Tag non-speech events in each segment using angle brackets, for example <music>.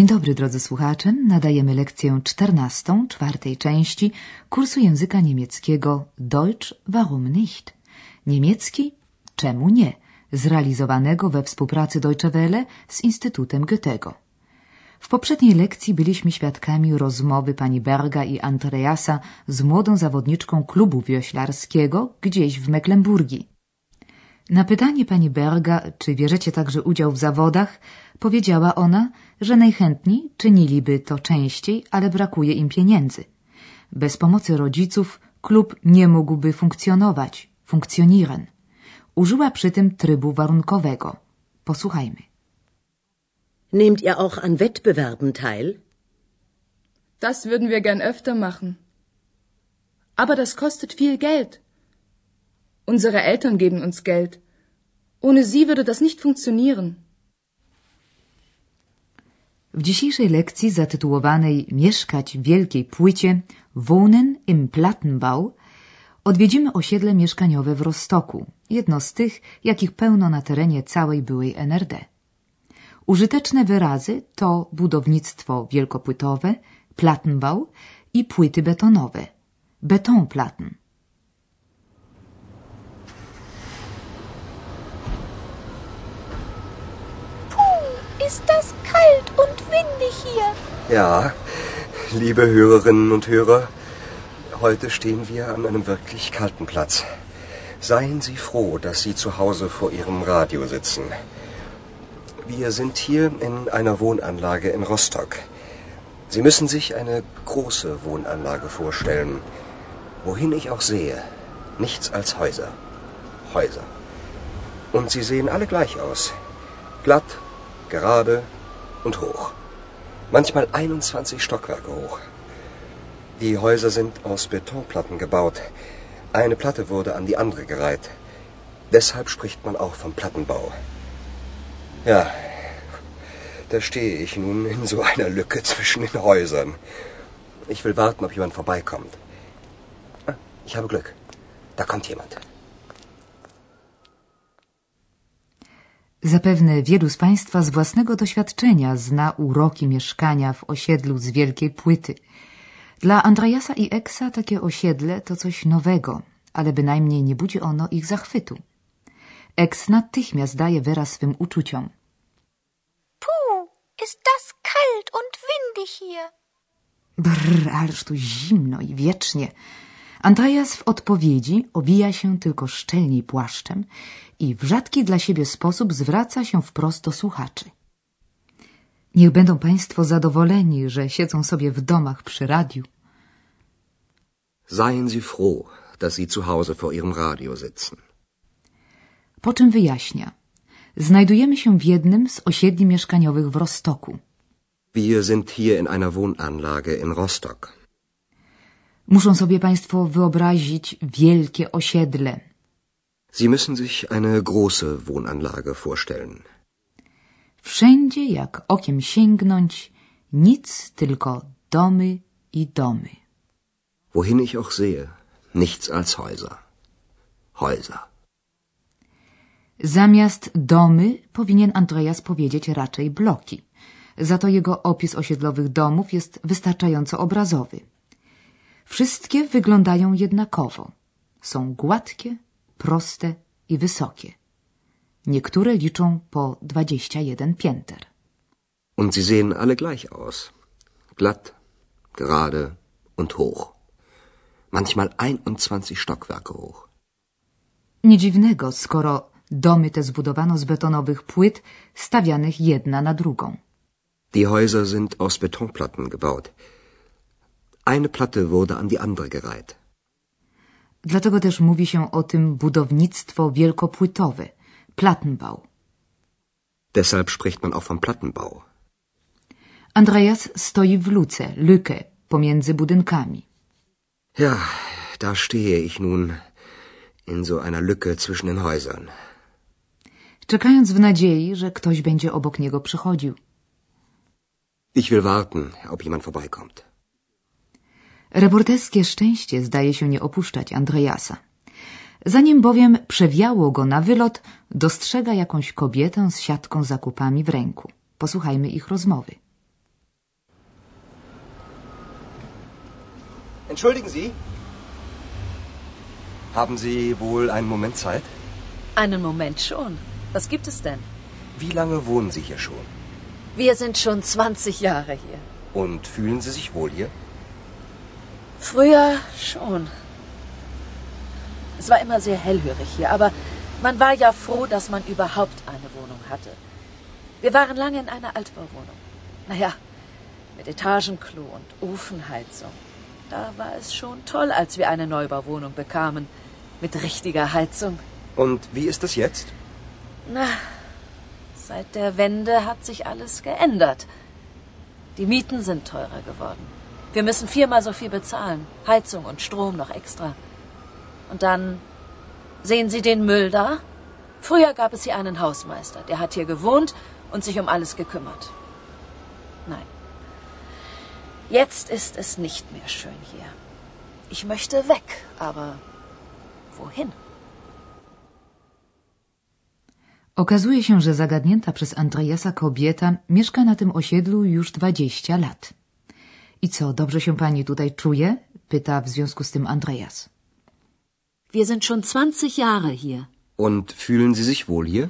Dzień dobry, drodzy słuchacze. Nadajemy lekcję czternastą, czwartej części kursu języka niemieckiego Deutsch warum nicht? Niemiecki czemu nie? Zrealizowanego we współpracy Deutsche Welle z Instytutem Goethego. W poprzedniej lekcji byliśmy świadkami rozmowy pani Berga i Andreasa z młodą zawodniczką klubu wioślarskiego gdzieś w Mecklenburgii. Na pytanie pani Berga, czy bierzecie także udział w zawodach, powiedziała ona, że najchętniej czyniliby to częściej, ale brakuje im pieniędzy. Bez pomocy rodziców klub nie mógłby funkcjonować, funktionieren. Użyła przy tym trybu warunkowego. Posłuchajmy. Nehmt ihr auch an Wettbewerben teil? Das würden wir gern öfter machen. Aber das kostet viel Geld. Unsere Eltern geben uns Geld. Ohne sie würde das nicht funktionieren. W dzisiejszej lekcji zatytułowanej Mieszkać w wielkiej płycie Wohnen im Plattenbau odwiedzimy osiedle mieszkaniowe w Rostoku, jedno z tych, jakich pełno na terenie całej byłej NRD. Użyteczne wyrazy to budownictwo wielkopłytowe, Plattenbau i płyty betonowe, Betonplatten. Ist das kalt und windig hier. Ja, liebe Hörerinnen und Hörer, heute stehen wir an einem wirklich kalten Platz. Seien Sie froh, dass Sie zu Hause vor Ihrem Radio sitzen. Wir sind hier in einer Wohnanlage in Rostock. Sie müssen sich eine große Wohnanlage vorstellen. Wohin ich auch sehe, nichts als Häuser. Häuser. Und sie sehen alle gleich aus. Glatt, gerade und hoch. Manchmal 21 Stockwerke hoch. Die Häuser sind aus Betonplatten gebaut. Eine Platte wurde an die andere gereiht. Deshalb spricht man auch vom Plattenbau. Ja, da stehe ich nun in so einer Lücke <laughs> zwischen den Häusern. Ich will warten, ob jemand vorbeikommt. Ah, ich habe Glück. Da kommt jemand. Zapewne wielu z Państwa z własnego doświadczenia zna uroki mieszkania w osiedlu z wielkiej płyty. Dla Andreasa i Eksa takie osiedle to coś nowego, ale bynajmniej nie budzi ono ich zachwytu. Eks natychmiast daje wyraz swym uczuciom. Puh, ist das kalt und windig hier. Brr, ależ tu zimno i wiecznie. Andreas w odpowiedzi owija się tylko szczelniej płaszczem i w rzadki dla siebie sposób zwraca się wprost do słuchaczy. Niech będą Państwo zadowoleni, że siedzą sobie w domach przy radiu. Seien Sie froh, dass Sie zu Hause vor Ihrem Radio sitzen. Po czym wyjaśnia. Znajdujemy się w jednym z osiedli mieszkaniowych w Rostoku. Wir sind hier in einer Wohnanlage in Rostock. Muszą sobie Państwo wyobrazić wielkie osiedle. Sie müssen sich eine große Wohnanlage vorstellen. Wszędzie, jak okiem sięgnąć, nic, tylko domy i domy. Wohin ich auch sehe, nichts als Häuser. Häuser. Zamiast domy powinien Andreas powiedzieć raczej bloki. Za to jego opis osiedlowych domów jest wystarczająco obrazowy. Wszystkie wyglądają jednakowo. Są gładkie, proste i wysokie. Niektóre liczą po 21 pięter. Und sie sehen alle gleich aus. Glatt, gerade und hoch. Manchmal 21 Stockwerke hoch. Nie dziwnego, skoro domy te zbudowano z betonowych płyt stawianych jedna na drugą. Die Häuser sind aus Betonplatten gebaut. Eine Platte wurde an die andere gereiht. Dlatego też mówi się o tym budownictwo wielkopłytowe, Plattenbau. Deshalb spricht man auch vom Plattenbau. Andreas stoi w luce, Lücke, pomiędzy budynkami. Ja, da stehe ich nun in so einer Lücke zwischen den Häusern. Czekając w nadziei, że ktoś będzie obok niego przychodził. Ich will warten, ob jemand vorbeikommt. Reporterskie szczęście zdaje się nie opuszczać Andreasa. Zanim bowiem przewiało go na wylot, dostrzega jakąś kobietę z siatką zakupami w ręku. Posłuchajmy ich rozmowy. Entschuldigen Sie, haben Sie wohl einen Moment Zeit? Einen Moment schon. Was gibt es denn? Wie lange wohnen Sie hier schon? Wir sind schon 20 Jahre hier. Und fühlen Sie sich wohl hier? Früher schon. Es war immer sehr hellhörig hier, aber man war ja froh, dass man überhaupt eine Wohnung hatte. Wir waren lange in einer Altbauwohnung. Naja, mit Etagenklo und Ofenheizung. Da war es schon toll, als wir eine Neubauwohnung bekamen. Mit richtiger Heizung. Und wie ist es jetzt? Na, seit der Wende hat sich alles geändert. Die Mieten sind teurer geworden. Wir müssen viermal so viel bezahlen. Heizung und Strom noch extra. Und dann sehen Sie den Müll da? Früher gab es hier einen Hausmeister, der hat hier gewohnt und sich um alles gekümmert. Nein. Jetzt ist es nicht mehr schön hier. Ich möchte weg, aber wohin? Okazuje się, że zagadnięta przez Andreasa kobieta mieszka na tym osiedlu już dwadzieścia lat. I co, dobrze się pani tutaj czuje? pyta w związku z tym Andreas. Wir sind schon 20 Jahre hier. Und fühlen Sie sich wohl hier?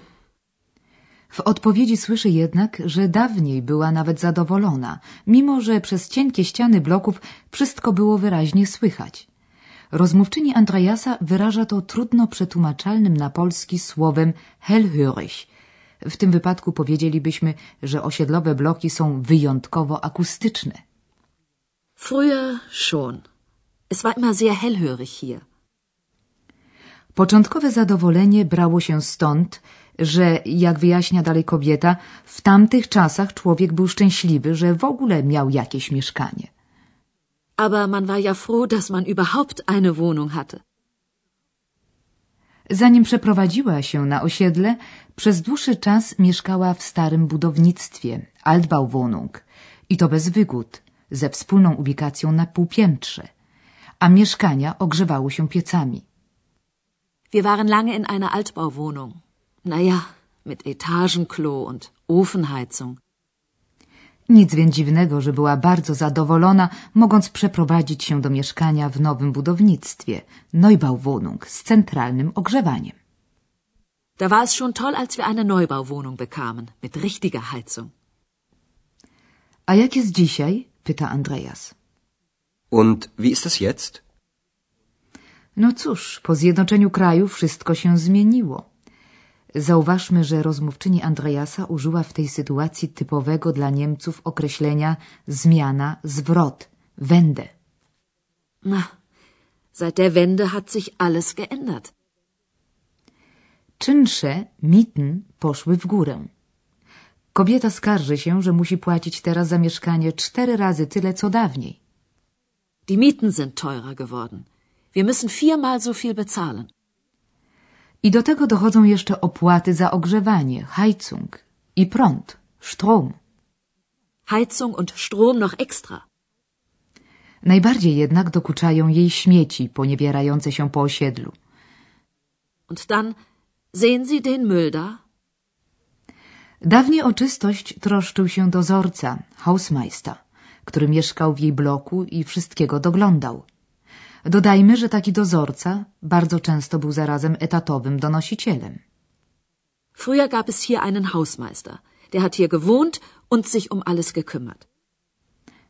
W odpowiedzi słyszy jednak, że dawniej była nawet zadowolona, mimo że przez cienkie ściany bloków wszystko było wyraźnie słychać. Rozmówczyni Andreasa wyraża to trudno przetłumaczalnym na polski słowem hellhörig. W tym wypadku powiedzielibyśmy, że osiedlowe bloki są wyjątkowo akustyczne. Früher schon. Es war immer sehr hellhörig hier. Początkowe zadowolenie brało się stąd, że, jak wyjaśnia dalej kobieta, w tamtych czasach człowiek był szczęśliwy, że w ogóle miał jakieś mieszkanie. Aber man war ja froh, dass man überhaupt eine Wohnung hatte. Zanim przeprowadziła się na osiedle, przez dłuższy czas mieszkała w starym budownictwie, Altbauwohnung, i to bez wygód, ze wspólną ubikacją na półpiętrze, a mieszkania ogrzewały się piecami. Wir waren lange in einer Altbauwohnung. Naja, mit Etagenklo und Ofenheizung. Nic więc dziwnego, że była bardzo zadowolona, mogąc przeprowadzić się do mieszkania w nowym budownictwie, Neubauwohnung, z centralnym ogrzewaniem. Da war es schon toll, als wir eine Neubauwohnung bekamen, mit richtiger Heizung. A jak jest dzisiaj? Pyta Andreas. Und wie ist es jetzt? No cóż, po zjednoczeniu kraju wszystko się zmieniło. Zauważmy, że rozmówczyni Andreasa użyła w tej sytuacji typowego dla Niemców określenia zmiana, zwrot, wende. Na, seit der Wende hat sich alles geändert. Czynsze, mitten, poszły w górę. Kobieta skarży się, że musi płacić teraz za mieszkanie cztery razy tyle, co dawniej. Die Mieten sind teurer geworden. Wir müssen viermal so viel bezahlen. I do tego dochodzą jeszcze opłaty za ogrzewanie, Heizung i prąd, Strom. Heizung und Strom noch extra. Najbardziej jednak dokuczają jej śmieci poniewierające się po osiedlu. Und dann sehen Sie den Müll da? Dawniej o czystość troszczył się dozorca, Hausmeister, który mieszkał w jej bloku i wszystkiego doglądał. Dodajmy, że taki dozorca bardzo często był zarazem etatowym donosicielem. Früher gab es hier einen Hausmeister. Der hat hier gewohnt und sich um alles gekümmert.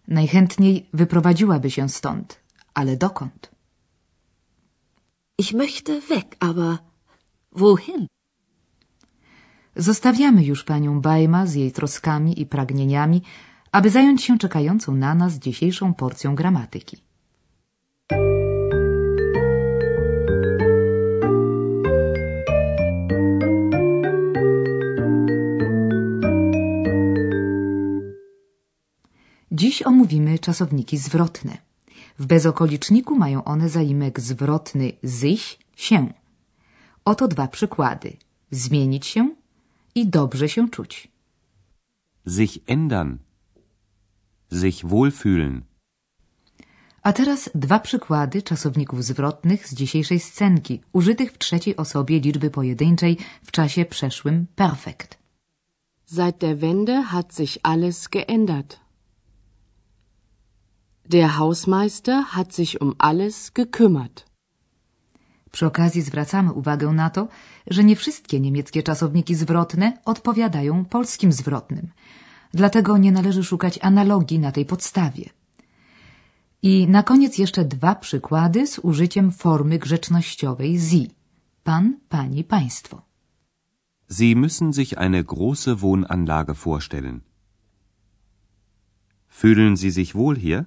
Najchętniej wyprowadziłaby się stąd, ale dokąd? Ich möchte weg, aber wohin? Zostawiamy już panią Bajma z jej troskami i pragnieniami, aby zająć się czekającą na nas dzisiejszą porcją gramatyki. Dziś omówimy czasowniki zwrotne. W bezokoliczniku mają one zaimek zwrotny sich, się. Oto dwa przykłady. Zmienić się i dobrze się czuć. Sich ändern. Sich wohlfühlen. A teraz dwa przykłady czasowników zwrotnych z dzisiejszej scenki, użytych w trzeciej osobie liczby pojedynczej w czasie przeszłym perfekt. Seit der Wende hat sich alles geändert. Der Hausmeister hat sich um alles gekümmert. Przy okazji zwracamy uwagę na to, że nie wszystkie niemieckie czasowniki zwrotne odpowiadają polskim zwrotnym. Dlatego nie należy szukać analogii na tej podstawie. I na koniec jeszcze dwa przykłady z użyciem formy grzecznościowej Sie. Pan, pani, państwo. Sie müssen sich eine große Wohnanlage vorstellen. Fühlen Sie sich wohl hier?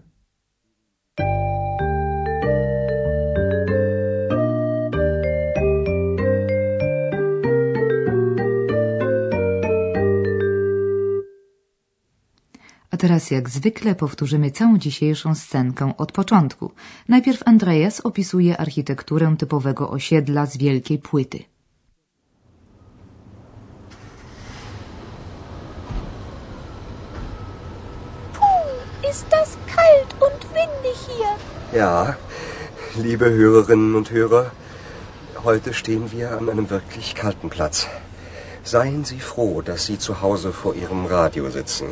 Teraz jak zwykle powtórzymy całą dzisiejszą scenkę od początku. Najpierw Andreas opisuje architekturę typowego osiedla z wielkiej płyty. Puh, ist das kalt und windig hier. Ja, liebe Hörerinnen und Hörer, heute stehen wir an einem wirklich kalten Platz. Seien Sie froh, dass Sie zu Hause vor Ihrem Radio sitzen.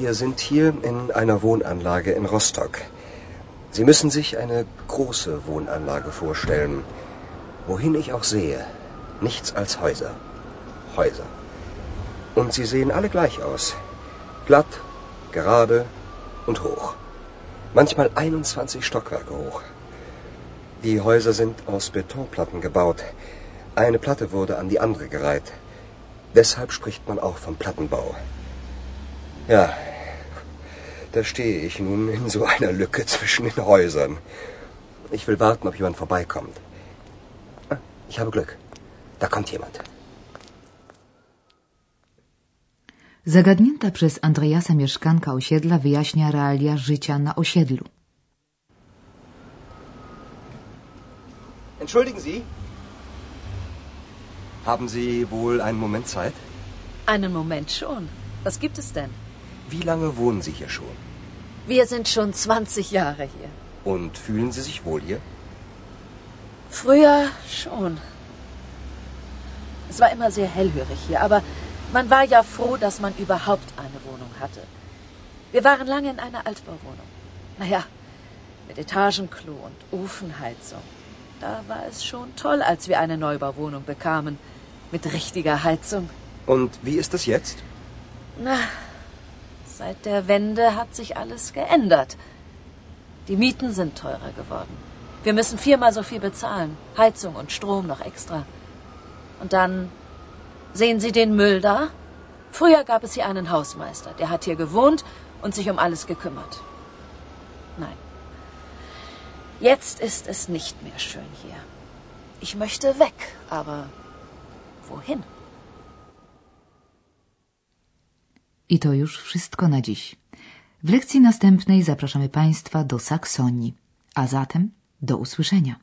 Wir sind hier in einer Wohnanlage in Rostock. Sie müssen sich eine große Wohnanlage vorstellen. Wohin ich auch sehe, nichts als Häuser. Häuser. Und sie sehen alle gleich aus. Glatt, gerade und hoch. Manchmal 21 Stockwerke hoch. Die Häuser sind aus Betonplatten gebaut. Eine Platte wurde an die andere gereiht. Deshalb spricht man auch vom Plattenbau. Ja, da stehe ich nun in so einer Lücke zwischen den Häusern. Ich will warten, ob jemand vorbeikommt. Ich habe Glück. Da kommt jemand. Zagadnięta przez Andreasa mieszkanka osiedla wyjaśnia realia życia na osiedlu. Entschuldigen Sie. Haben Sie wohl einen Moment Zeit? Einen Moment schon. Was gibt es denn? Wie lange wohnen Sie hier schon? Wir sind schon 20 Jahre hier. Und fühlen Sie sich wohl hier? Früher schon. Es war immer sehr hellhörig hier, aber man war ja froh, dass man überhaupt eine Wohnung hatte. Wir waren lange in einer Altbauwohnung. Naja, mit Etagenklo und Ofenheizung. Da war es schon toll, als wir eine Neubauwohnung bekamen. Mit richtiger Heizung. Und wie ist es jetzt? Na, seit der Wende hat sich alles geändert. Die Mieten sind teurer geworden. Wir müssen viermal so viel bezahlen. Heizung und Strom noch extra. Und dann sehen Sie den Müll da? Früher gab es hier einen Hausmeister, der hat hier gewohnt und sich um alles gekümmert. Nein. Jetzt ist es nicht mehr schön hier. Ich möchte weg, aber wohin? I to już wszystko na dziś. W lekcji następnej zapraszamy Państwa do Saksonii. A zatem do usłyszenia.